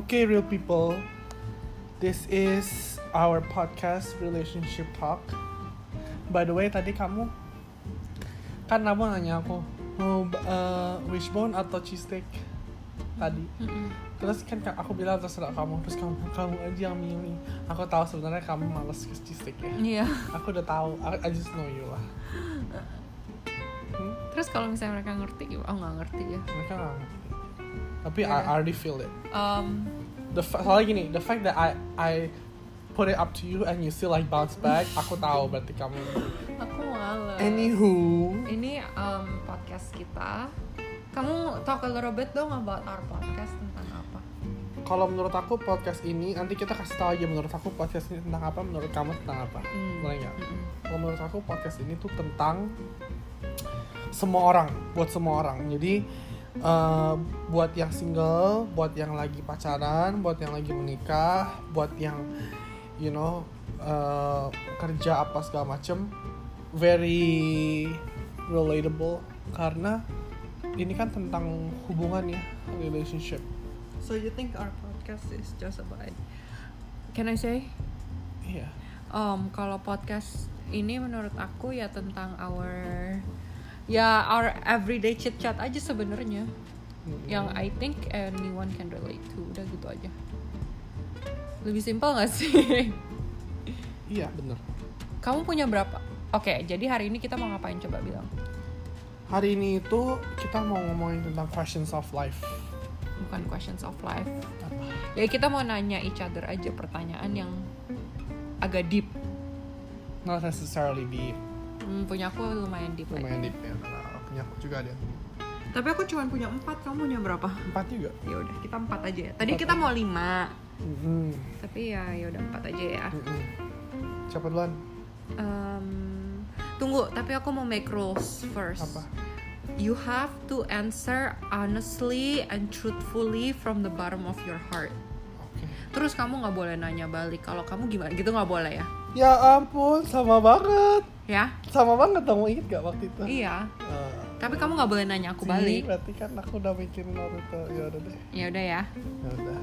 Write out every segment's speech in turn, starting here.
Okay, real people. This is our podcast relationship talk. By the way, tadi kamu kan kamu nanya aku mau uh, wishbone atau cheesesteak tadi. Mm-mm. Terus kan ka- aku bilang terserah kamu. Terus kamu kamu aja yang milih. Aku tahu sebenarnya kamu males ke cheesesteak ya. Iya. Aku udah tahu. I, I just know you lah. Hmm? Terus kalau misalnya mereka ngerti, oh nggak ngerti ya. Mereka nggak ngerti. Tapi I, Iya. I already feel it. Um, the soalnya gini the fact that I I put it up to you and you still like bounce back aku tahu berarti kamu aku males. anywho Ini um, podcast kita. Kamu talk a little bit dong about our podcast tentang apa? kalau menurut aku podcast ini nanti kita kasih tahu aja menurut aku podcast ini tentang apa menurut kamu tentang apa Hmm. boleh nggak Mm-mm. kalau menurut aku podcast ini tuh tentang semua orang buat semua orang jadi eh, buat yang single buat yang lagi pacaran buat yang lagi menikah buat yang you know eh, kerja apa segala macem very relatable karena ini kan tentang hubungan ya relationship So you think our podcast is just about? Can I say? iya Um, kalau podcast ini menurut aku ya tentang our ya our everyday chit chat aja sebenarnya. Mm-mm. Yang I think anyone can relate to. Udah gitu aja. Lebih simpel gak sih? iya bener Kamu punya berapa? Oke, jadi hari ini kita mau ngapain coba bilang? hari ini itu kita mau ngomongin tentang questions of life Bukan questions of life. apa Ya kita mau nanya each other aja pertanyaan yang agak deep. not necessarily deep Hmm, punya aku lumayan deep. lumayan deep ya karena punya aku juga ada Tapi aku cuma punya empat, kamu punya berapa? empat juga Ya udah, kita empat aja ya. Tadi Empat kita aja. mau lima, Mm-mm. tapi ya ya udah empat aja ya. Mm-mm. siapa duluan Em, tunggu, tapi aku mau make rules first. apa You have to answer honestly and truthfully from the bottom of your heart. oke Terus kamu nggak boleh nanya balik. Kalau kamu gimana? Gitu nggak boleh ya? ya ampun sama banget Ya? sama banget kamu inget gak waktu itu Iya. Eh, Tapi kamu nggak boleh nanya aku balik. berarti kan aku udah mikirin waktu itu ya udah deh Ya udah ya. ya udah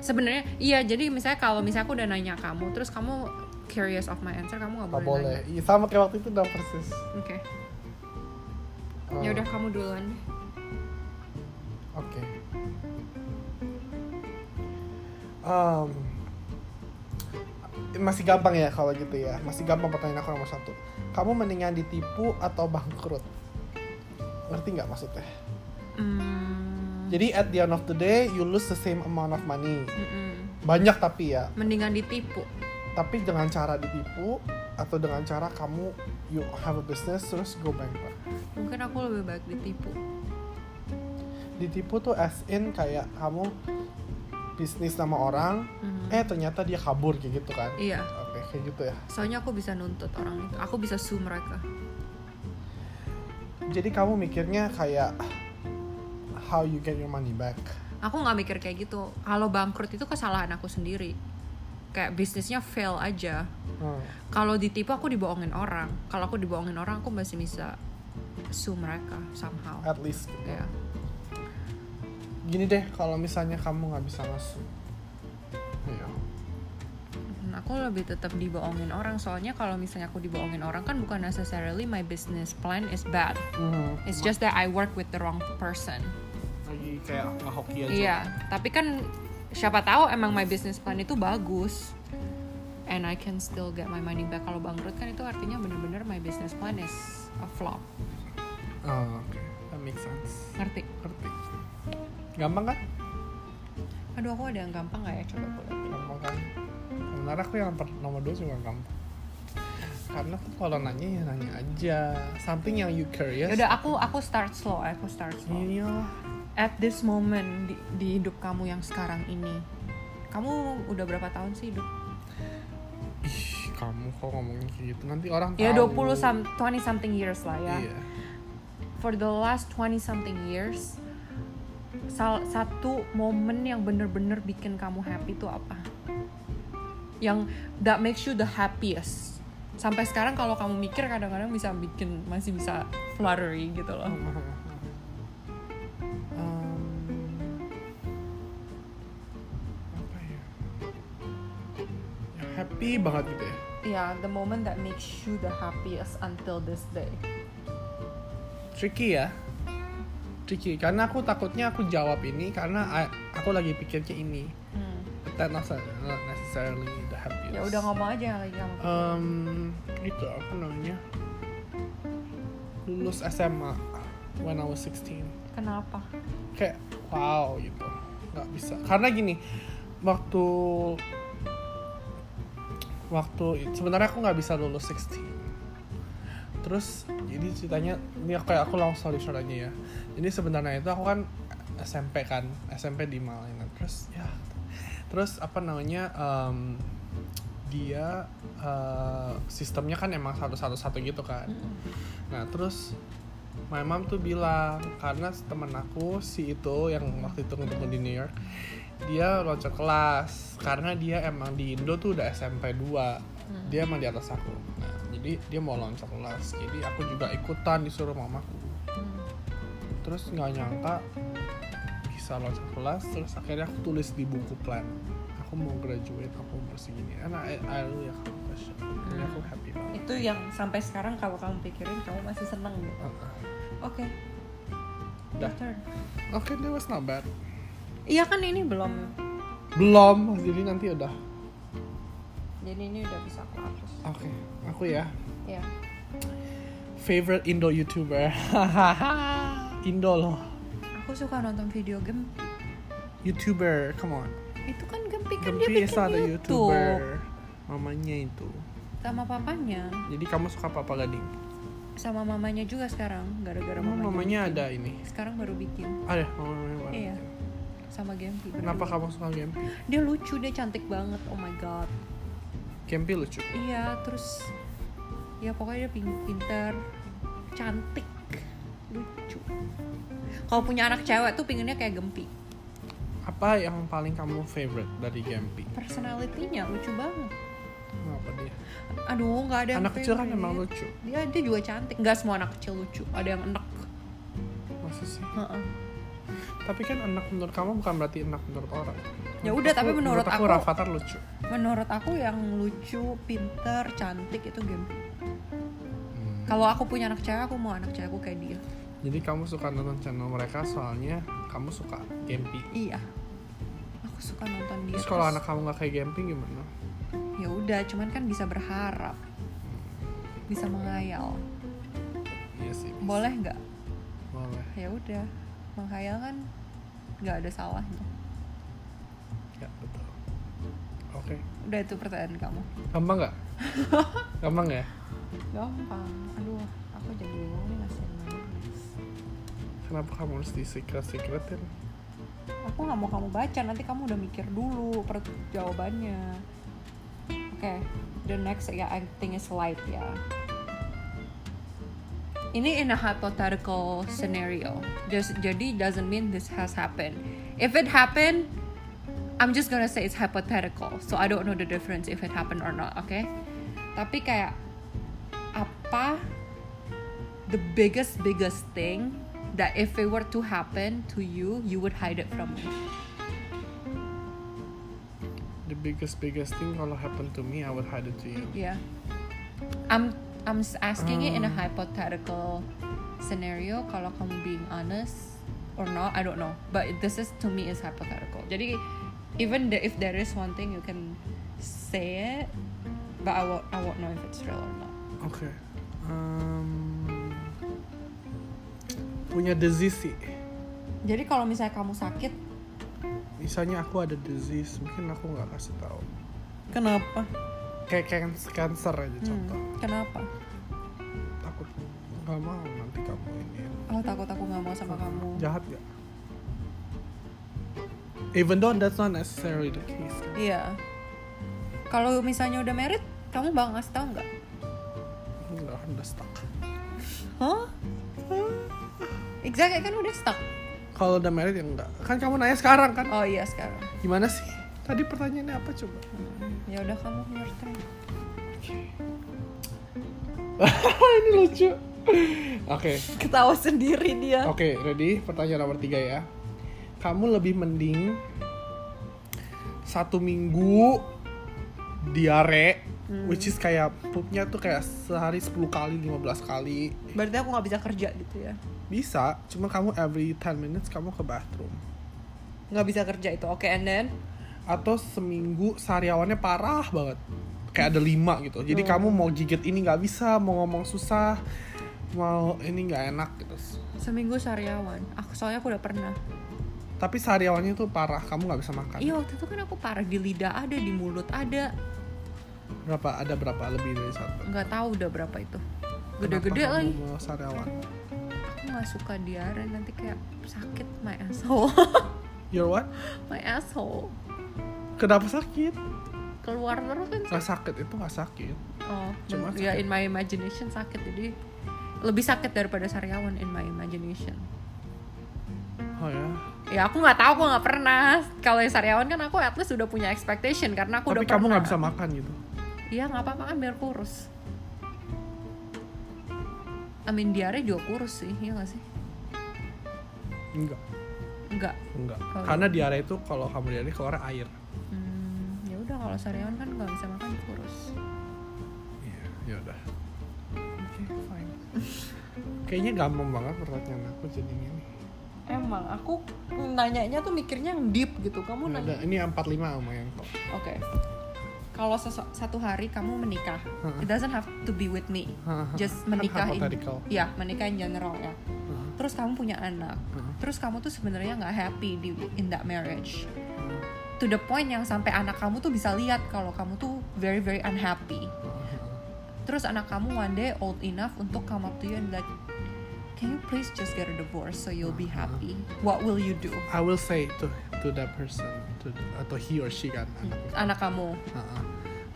Sebenarnya iya. Jadi misalnya kalau misalnya aku udah nanya kamu, terus kamu curious of my answer, kamu nggak Gak boleh. boleh nanya. iya sama kayak waktu itu udah persis Oke. Eh, Ya udah kamu duluan. deh. Oke. Em, masih gampang ya kalau gitu ya. Masih gampang pertanyaan aku nomor satu. Kamu mendingan ditipu atau bangkrut? Ngerti nggak maksudnya? Hmm, Jadi at the end of the day, you lose the same amount of money. mm-mm. Banyak tapi ya. Mendingan ditipu. Tapi dengan cara ditipu atau dengan cara kamu you have a business terus go bankrupt. Mungkin aku lebih baik ditipu. Ditipu tuh as in kayak kamu bisnis sama orang, Mhm. eh ternyata dia kabur kayak gitu kan? Iya. Oke, kayak gitu ya. Soalnya aku bisa nuntut orang itu. Aku bisa sue mereka. Jadi kamu mikirnya kayak how you get your money back. Aku nggak mikir kayak gitu. Kalau bangkrut itu kesalahan aku sendiri. Kayak bisnisnya fail aja. Hmm. Kalau ditipu aku dibohongin orang. Kalau aku dibohongin orang aku masih bisa sue mereka somehow. At least. gitu. Ya. Gini deh, kalau misalnya kamu nggak bisa masuk, ya, Hmm, Aku lebih tetap dibohongin orang. Soalnya kalau misalnya aku dibohongin orang kan bukan necessarily my business plan is bad. Mhm. It's just that I work with the wrong person. lagi kayak nggak hoki aja. Iya, tapi kan siapa tahu emang my business plan itu bagus. And I can still get my money back. Kalau bangkrut kan itu artinya bener-bener my business plan is a flop. Oh, oke, that makes sense. Ngerti? Ngerti. Gampang kan? Aduh, aku ada yang gampang gak ya? Coba aku lihat. Gampang kan? Sebenarnya aku yang nomor dua juga gampang. Karena tuh kalau nanya ya nanya aja. Something yang you curious. Yaudah, aku aku start slow. Aku start slow. Iya. At this moment di, di hidup kamu yang sekarang ini, kamu udah berapa tahun sih hidup? Ih, kamu kok ngomongin kayak gitu. Nanti orang Ya tahu. 20 some 20 something years lah ya. Iya. For the last 20 something years, sal satu momen yang bener-bener bikin kamu happy itu apa? Yang that makes you the happiest. Sampai sekarang kalau kamu mikir kadang-kadang bisa bikin masih bisa fluttery gitu loh. Um, apa ya? Yang happy banget gitu ya. Yeah, the moment that makes you the happiest until this day. Tricky ya tricky karena aku takutnya aku jawab ini karena I- aku lagi pikirnya ini. Hmm. but that not not necessarily the happiest. Ya udah ngomong aja yang lagi pikirin. um, itu apa namanya? Lulus SMA when I was 16 kenapa? Kayak wow gitu. Nggak bisa. Karena gini waktu waktu sebenarnya aku nggak bisa lulus 16 terus jadi ceritanya ini aku kayak aku langsung sorry aja ya jadi sebenarnya itu aku kan SMP kan SMP di Malina terus ya terus apa namanya em, dia eh, sistemnya kan emang satu satu satu gitu kan. Nah terus my mom tuh bilang karena temen aku si itu yang waktu itu ketemu di New York dia loncat kelas. Karena dia emang di Indo tuh udah SMP 2 dia emang di atas aku. Nah, jadi dia mau loncat kelas. Jadi aku juga ikutan disuruh mamaku. Terus nggak nyangka bisa loncat kelas terus akhirnya aku tulis di buku plan aku mau graduate aku mau segini and I, I really accomplished it. Jadi aku happy banget itu yang sampai sekarang kalau kamu pikirin kamu masih seneng gitu Uh-uh. oke Dah. Turn. Oke, that was not bad. iya kan ini belum Belum, jadi nanti udah. jadi ini udah bisa aku hapus Oke, aku ya. ya Favorite Indo YouTuber. Indo loh. aku suka nonton video game YouTuber, come on. itu kan Gempi kan dia Gempi bikin is not a YouTube YouTuber. Mamanya itu. sama papanya Jadi kamu suka Papa Gading? sama mamanya juga sekarang gara-gara mamanya mamanya bikin. ada ini. sekarang baru bikin Ada, mamanya baru. Iya. sama Gempi Kenapa kamu suka Gempi? dia lucu dia cantik banget oh my god Gempi lucu. iya terus ya pokoknya dia pin- pinter cantik kalau punya anak cewek tuh pinginnya kayak Gempi Apa yang paling kamu favorite dari Gempi? personalitinya lucu banget Kenapa dia? aduh nggak ada yang Anak kecil kan emang lucu. dia dia juga cantik nggak semua anak kecil lucu ada yang enak Masa sih? Heeh. Tapi kan anak menurut kamu bukan berarti anak menurut orang. Ya udah, tapi menurut aku, aku- Rafathar lucu. menurut aku yang lucu pinter cantik itu Gempi Hmm. kalau aku punya anak cewek aku mau anak cewekku kayak dia Jadi kamu suka nonton channel mereka soalnya kamu suka Gempi. iya aku suka nonton dia Terus kalau anak kamu nggak kayak Gempi gimana? ya udah cuman kan bisa berharap bisa menghayal Iya sih. bisa. boleh nggak Boleh. ya udah menghayal kan nggak ada salahnya Ya betul. Oke. udah itu pertanyaan kamu Gampang nggak? Gampang ya? gampang aduh aku jadi Kenapa kamu harus di secret secretin? aku nggak mau kamu baca nanti kamu udah mikir dulu per jawabannya. Oke the next ya I think is light ya. Ini in a hypothetical scenario. Just jadi doesn't mean this has happened. If it happened I'm just gonna say it's hypothetical. So I don't know the difference if it happened or not okay? Tapi kayak apa the biggest biggest thing that if it were to happen to you you would hide it from me The biggest biggest thing kalau happen to me, I would hide it to you. yeah I'm I'm asking it in a Um. hypothetical scenario kalau kamu being honest or not I don't know but this is to me is hypothetical jadi even the, if there is one thing you can say it but I won't I won't know if it's real or not Okay. Um, punya disease sih. jadi kalau misalnya kamu sakit Misalnya aku ada disease, mungkin aku nggak kasih tahu. kenapa Kayak cancer, cancer aja contoh. Hmm, kenapa Takut nggak mau nanti kamu ini. oh takut aku nggak mau sama kamu Jahat gak? Even though that's not necessarily the case. Iya. Kalau misalnya udah married, kamu bakal ngasih tau nggak? Enggak, udah stuck. Hah? Exactly kan udah stuck. Kalau udah married ya enggak. Kan kamu nanya sekarang kan? Oh iya sekarang. Gimana sih? Tadi pertanyaannya apa coba? Ya udah kamu your turn. ini lucu. Oke, Ketawa sendiri dia. oke, ready? Pertanyaan nomor tiga ya. Kamu lebih mending satu minggu diare Hmm. which is kayak poopnya tuh kayak sehari 10 kali 15 kali Berarti aku nggak bisa kerja gitu ya? Bisa cuma kamu every 10 minutes kamu ke bathroom Nggak bisa kerja itu. Oke, and then? atau seminggu sariawannya parah banget kayak ada lima gitu jadi Oh. kamu mau gigit ini nggak bisa mau ngomong susah mau ini nggak enak gitu Seminggu sariawan. Aku soalnya aku udah pernah. tapi sariawannya tuh parah kamu nggak bisa makan Iya waktu itu kan aku parah di lidah ada, di mulut ada. berapa ada berapa lebih dari satu Nggak tahu udah berapa itu. Kenapa Gede-gede kamu lagi. mau sariawan nggak suka diare nanti kayak sakit my asshole. your what my asshole. kenapa sakit Keluar terus kan nggak sakit itu nggak sakit Oh, Cuma ya sakit. in my imagination sakit jadi lebih sakit daripada sariawan in my imagination. oh ya Ya aku nggak tahu, aku nggak pernah. Kalau yang sariawan kan aku at least udah punya expectation karena aku tapi udah kamu nggak bisa makan gitu Iya nggak apa-apa kan biar kurus. Mean diare juga kurus sih, iya nggak sih? enggak Enggak. enggak Oh, karena diare itu kalau kamu diare keluar air Hmm, ya udah kalau sariawan kan nggak bisa makan kurus. Iya, ya udah. Oke, fine. Kayaknya gampang banget pertanyaan aku jadinya nih. Emang aku nanyanya tuh mikirnya yang deep gitu. Kamu Ya nanya. udah, ini 45 lumayan kok. Oke. Kalau satu hari kamu menikah, it doesn't have to be with me. Just menikah in, ya menikah in general ya. Heeh. Terus kamu punya anak. Heeh. Terus kamu tuh sebenarnya nggak happy di in that marriage. To the point yang sampai anak kamu tuh bisa lihat kalau kamu tuh very very unhappy. Terus anak kamu one day old enough untuk come up to you and like, can you please just get a divorce so you'll be happy? What will you do? I will say to to that person to atau he or she kan anak. Anak kamu. Uh-uh.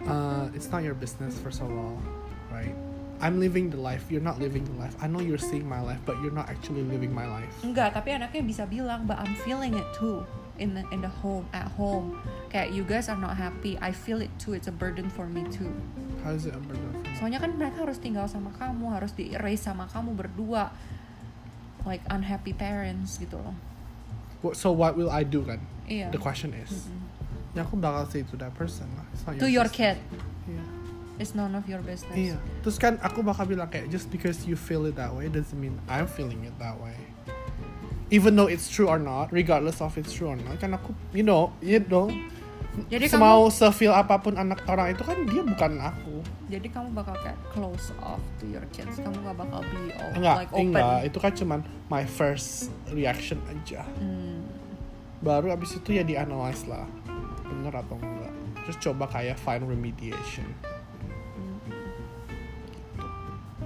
Uh, it's not your business first of all, right? I'm living the life. You're not living the life. I know you're seeing my life, but you're not actually living my life. Enggak, tapi anaknya bisa bilang, but I'm feeling it too in the, in the home at home. Kayak you guys are not happy. I feel it too. It's a burden for me too. How is it a burden for me? Soalnya kan mereka harus tinggal sama kamu, harus di raise sama kamu berdua. Like unhappy parents gitu loh. So what will I do kan? Iya. The question is. Ya aku bakal say to that person lah. It's not To your business. kid, Iya. it's none of your business. Iya. Terus kan aku bakal bilang kayak just because you feel it that way doesn't mean I'm feeling it that way. Even though it's true or not, regardless of it's true or not, kan aku, you know, you know, Jadi semau se-feel apa pun anak orang itu kan dia bukan aku. Jadi kamu bakal kayak close off to your kids. Kamu gak bakal be all, Enggak, like open. enggak, itu kan cuman my first reaction aja. Hmm. Baru abis itu ya di-analyze lah, bener atau enggak. Terus coba kayak find remediation.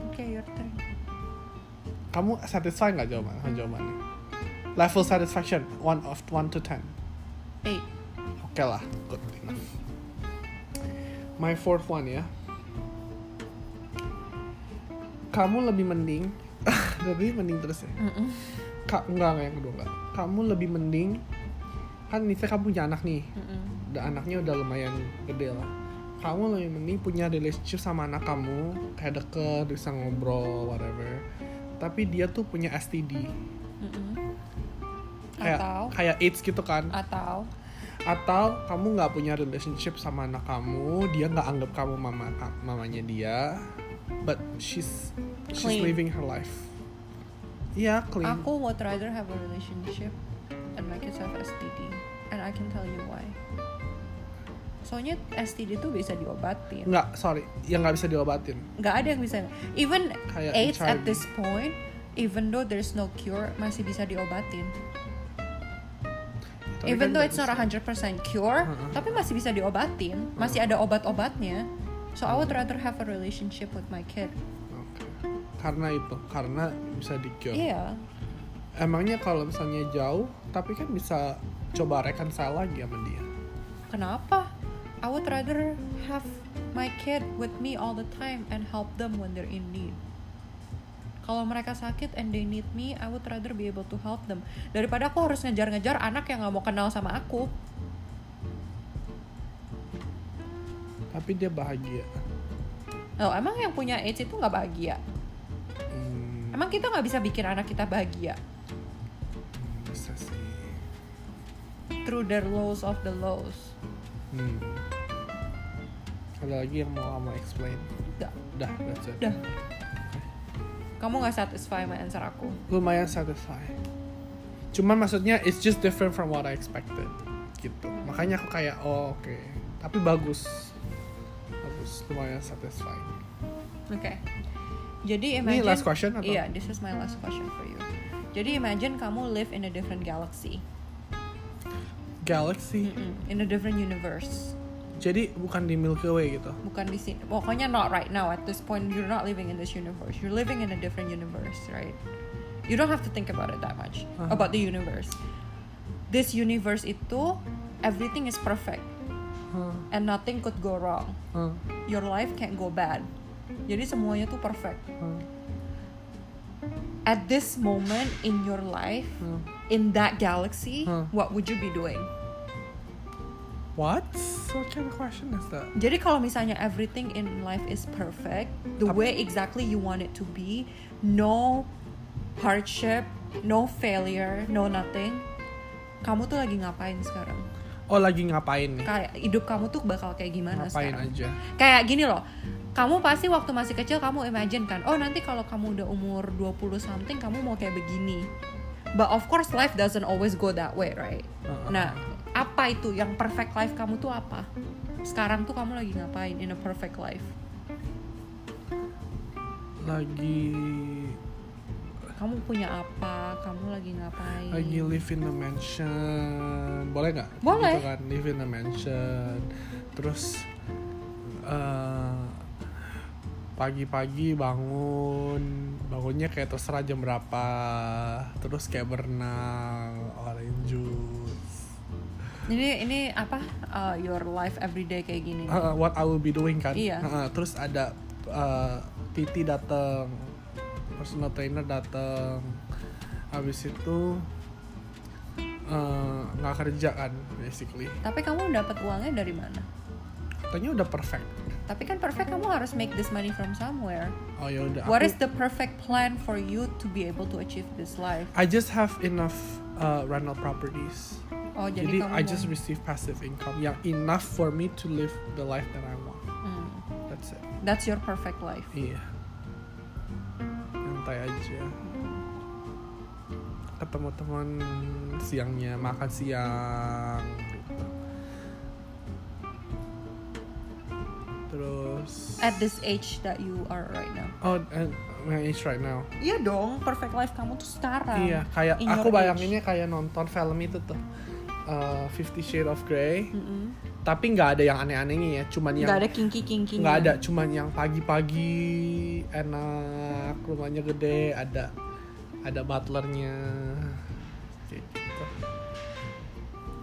Oke, your turn. Kamu satisfied nggak jawaban jawabannya? Level satisfaction one of one to ten. Eight. Oke lah, good enough. My fourth one ya. Kamu lebih mending, lebih mending terus ya. Mm-mm. Kak, enggak enggak yang kedua enggak. Kamu lebih mending, kan misalnya kamu punya anak nih, Mm-mm. udah anaknya udah lumayan gede lah. Kamu lebih mending punya relationship sama anak kamu, kayak deket, bisa ngobrol, whatever. Tapi dia tuh punya STD, Mm-mm. Kayak Atau kayak AIDS gitu kan. atau atau kamu nggak punya relationship sama anak kamu dia nggak anggap kamu mama mamanya dia but she's she's Clean. living her life Iya clean aku would rather have a relationship and my kids have STD and I can tell you why. Soalnya STD tuh bisa diobatin. nggak sorry yang nggak bisa diobatin nggak ada yang bisa even Kayak AIDS HIV. at this point even though there's no cure masih bisa diobatin even kan though it's not bisa. 100% cure Heeh. tapi masih bisa diobatin. Masih ada obat-obatnya. So I would rather have a relationship with my kid. Oke. karena itu karena bisa di cure iya. Emangnya kalau misalnya jauh tapi kan bisa coba reconcile lagi sama dia? Kenapa? I would rather have my kid with me all the time and help them when they're in need kalau mereka sakit and they need me, I would rather be able to help them daripada aku harus ngejar-ngejar anak yang nggak mau kenal sama aku. tapi dia bahagia Oh, emang yang punya AIDS itu nggak bahagia? hmm, Emang kita nggak bisa bikin anak kita bahagia bisa sih through their lows of the lows? hmm. Ada lagi yang mau kamu explain? Udah. Udah, that's it. Udah. Kamu nggak satisfy sama answer aku. Lumayan satisfy. Cuman maksudnya it's just different from what I expected. Gitu. Makanya aku kayak oh oke. Tapi bagus. Bagus, lumayan satisfying. Oke. Jadi Ini imagine. last question atau? Iya, this is my last question for you. Jadi imagine kamu live in a different galaxy, Galaxy. Mm-mm, in a different universe. Jadi bukan di Milky Way gitu. Bukan di sini. Pokoknya not right now. At this point, you're not living in this universe. You're living in a different universe, right? You don't have to think about it that much Uh-huh. about the universe. This universe itu everything is perfect Huh, and nothing could go wrong. huh, Your life can't go bad. Jadi semuanya tuh perfect. huh, At this moment in your life, huh. in that galaxy, Huh. what would you be doing? What? What kind of question is that? Jadi kalau misalnya everything in life is perfect, the Tap- way exactly you want it to be, no hardship, no failure, no nothing. Kamu tuh lagi ngapain sekarang? Oh lagi ngapain nih? Kayak hidup kamu tuh bakal kayak gimana Ngapain sekarang? aja? Kayak gini loh. Kamu pasti waktu masih kecil kamu imagine kan, oh nanti kalau kamu udah umur 20 something kamu mau kayak begini. But of course life doesn't always go that way, right? Uh-uh. Nah, apa itu yang perfect life kamu tuh apa? Sekarang tuh kamu lagi ngapain in a perfect life? Lagi Kamu punya apa? Kamu lagi ngapain? lagi live in a mansion. Boleh nggak? Boleh. Gitu kan, live in a mansion. Terus eh, pagi-pagi bangun, bangunnya kayak terserah jam berapa. Terus kayak berenang, orange juice. Ini ini apa? Uh, your life everyday kayak gini. Uh, what I will be doing kan. Iya. Uh, terus ada uh, PT datang, personal trainer datang. Habis itu uh, nggak kerja kan, basically. Tapi kamu dapat uangnya dari mana? Katanya udah perfect. Tapi kan perfect kamu harus make this money from somewhere. Oh ya udah. What aku- is the perfect plan for you to be able to achieve this life? I just have enough uh, rental properties. Oh, jadi, Jadi, kamu I just receive passive income yang enough for me to live the life that I want. Hmm. That's it. That's your perfect life. Iya. Santai aja. Ketemu teman siangnya, makan siang gitu. Terus At this age that you are right now. Oh, and my age right now. Iya dong, perfect life kamu tuh sekarang. Iya, kayak aku bayanginnya kayak nonton film itu tuh. Uh, Fifty Shades of Grey. Mm-mm. Tapi nggak ada yang aneh-anehnya ya, cuman yang Nggak ada kinky kinky. nggak ada, cuman yang pagi-pagi enak, rumahnya gede, ada ada butlernya. Gitu.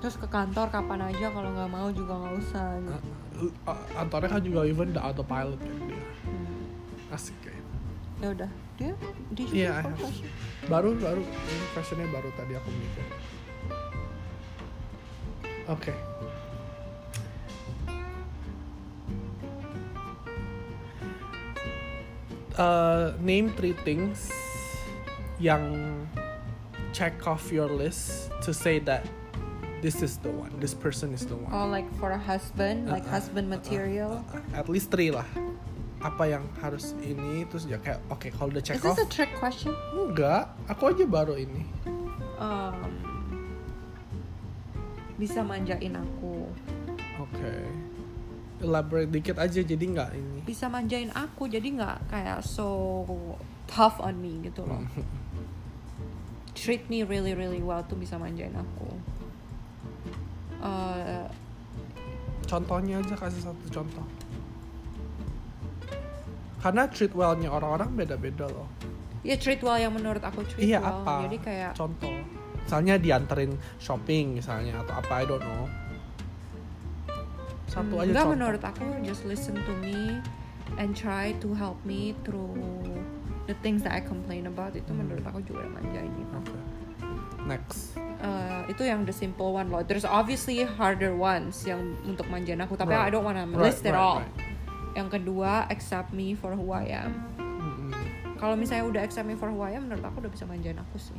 Terus ke kantor kapan aja kalau nggak mau juga nggak usah. Gitu. Uh, uh, Antornya kan juga even the autopilot kan dia. Hmm. Asik kayak gitu. Ya udah. Dia did you Iya, I have have. question? Baru baru ini questionnya baru tadi aku mikir. Oke. Uh, name three things yang check off your list to say that this is the one, this person is the one. Oh, like for a husband, like Uh-uh, husband material. At least three lah. Apa yang harus ini terus ya kayak oke kalau udah check Is this off a trick question? enggak, aku aja baru ini. Um, bisa manjain aku. Oke. Elaborate dikit aja jadi nggak ini. Bisa manjain aku, jadi nggak kayak so tough on me gitu loh. Treat me really really well tuh bisa manjain aku. Uh, Contohnya aja kasih satu contoh. Karena treat well-nya orang-orang beda-beda loh. ya treat well yang menurut aku treat Iya well. apa? Jadi kayak Contoh. Misalnya dianterin shopping misalnya atau apa I don't know. Satu Hmm, aja enggak contoh. menurut aku just listen to me and try to help me through the things that I complain about itu Hmm. menurut aku juga manjain gitu. Oke. Next. Uh, itu yang the simple one loh. There's obviously harder ones yang untuk manjain aku, tapi Right. I don't wanna Right, list it right, all. right. Yang kedua, accept me for who I am. Mm-mm. Kalau misalnya udah accept me for who I am, menurut aku udah bisa manjain aku sih.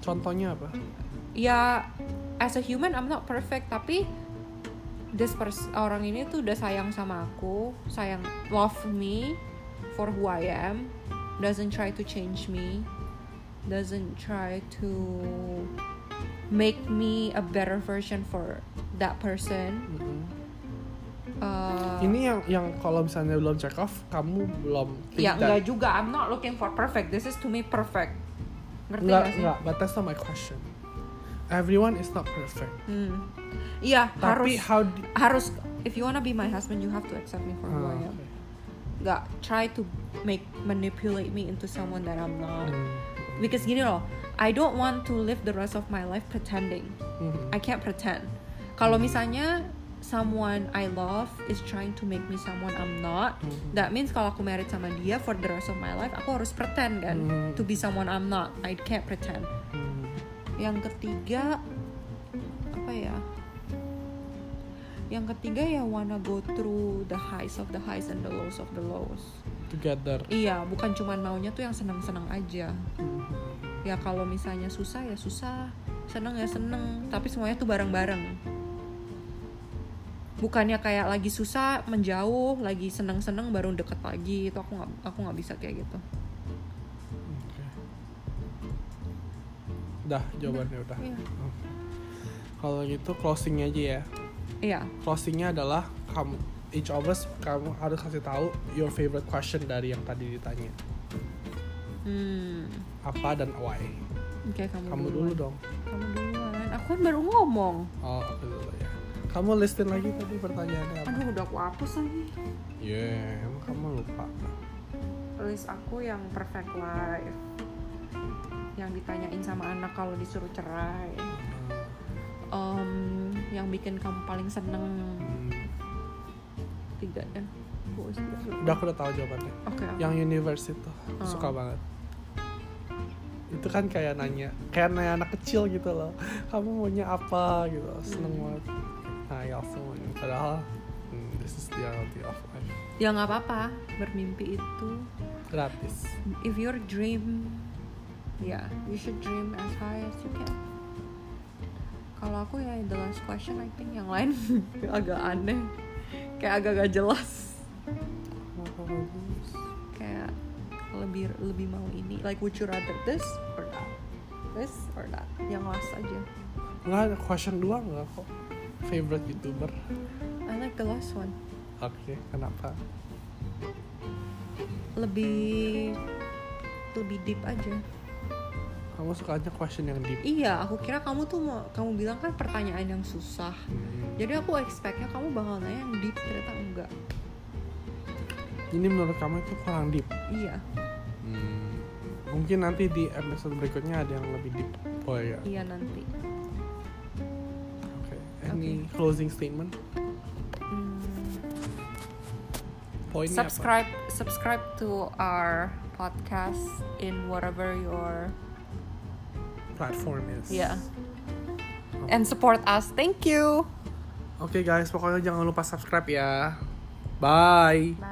Contohnya apa? Ya, as a human I'm not perfect, tapi this pers orang ini tuh udah sayang sama aku, sayang love me for who I am, doesn't try to change me, doesn't try to make me a better version for that person. Mm-mm. Uh, Ini yang yang kalau misalnya belum check off, kamu belum ya enggak juga. I'm not looking for perfect. This is to me perfect. Ngerti Enggak, nggak sih? enggak, but that's not my question. Everyone is not perfect. Hmm. Iya Tapi harus how di- harus. If you wanna be my husband, you have to accept me for who Ah, I am. oke. Nggak try to make manipulate me into someone that I'm not. Hmm. Because gini loh, I don't want to live the rest of my life pretending. Mhm. I can't pretend. Kalau misalnya someone I love is trying to make me someone I'm not, Mhm. that means kalau aku married sama dia for the rest of my life, aku harus pretend kan Mhm. to be someone I'm not. I can't pretend. Hmm. Yang ketiga apa ya? Yang ketiga ya wanna go through the highs of the highs and the lows of the lows. Together. Iya, bukan cuman maunya tuh yang senang-senang aja. Mhm. Ya kalau misalnya susah ya susah, seneng ya seneng, tapi semuanya tuh bareng-bareng. Bukannya kayak lagi susah menjauh, lagi seneng-seneng baru deket lagi. Itu aku nggak aku nggak bisa kayak gitu. Oke. Udah, jawabannya udah. Iya. Oke. Kalau gitu closingnya aja ya. Iya. Closingnya adalah kamu each of us kamu harus kasih tahu your favorite question dari yang tadi ditanya. Hmm. Apa dan why. Oke, kamu, Kamu duluan. dulu dong. Kamu duluan. Aku kan baru ngomong. Oh, aku dulu. Kamu listin lagi tadi pertanyaannya apa? Aduh, udah aku hapus lagi. Yeah, emang kamu lupa. List aku yang perfect life. Yang ditanyain sama anak kalau disuruh cerai. Em, yang bikin kamu paling seneng Hmm. tiga dan? Udah aku udah tahu jawabannya. Oke. oke. Yang universe itu Oh. suka banget. Itu kan kayak nanya, kayak nanya anak kecil gitu loh. Kamu maunya apa gitu, seneng Hmm. banget. Nah, ya semuanya. Padahal hmm, this is the reality of life. Ya nggak apa-apa. Bermimpi itu Gratis. if your dream ya you should dream as high as you can kalau aku ya the last question I think yang lain agak aneh kayak agak gak jelas kayak lebih lebih mau ini like would you rather this or that this or that yang last aja Nggak question dua nggak kok. Favorite youtuber. I like the last one Oke, kenapa? lebih lebih deep aja Kamu sukanya question yang deep. iya aku kira kamu tuh mau kamu bilang kan pertanyaan yang susah Hmm. Jadi aku expectnya kamu bakal nanya yang deep ternyata enggak. Ini menurut kamu itu kurang deep. Iya, Hmm. Mungkin nanti di episode berikutnya ada yang lebih deep. Oh ya. iya nanti. Any closing statement? Hmm, Poinnya subscribe subscribe to our podcast in whatever your apa? Platform is. yeah and support us. Thank you. Oke guys, pokoknya jangan lupa subscribe ya. Bye. Bye.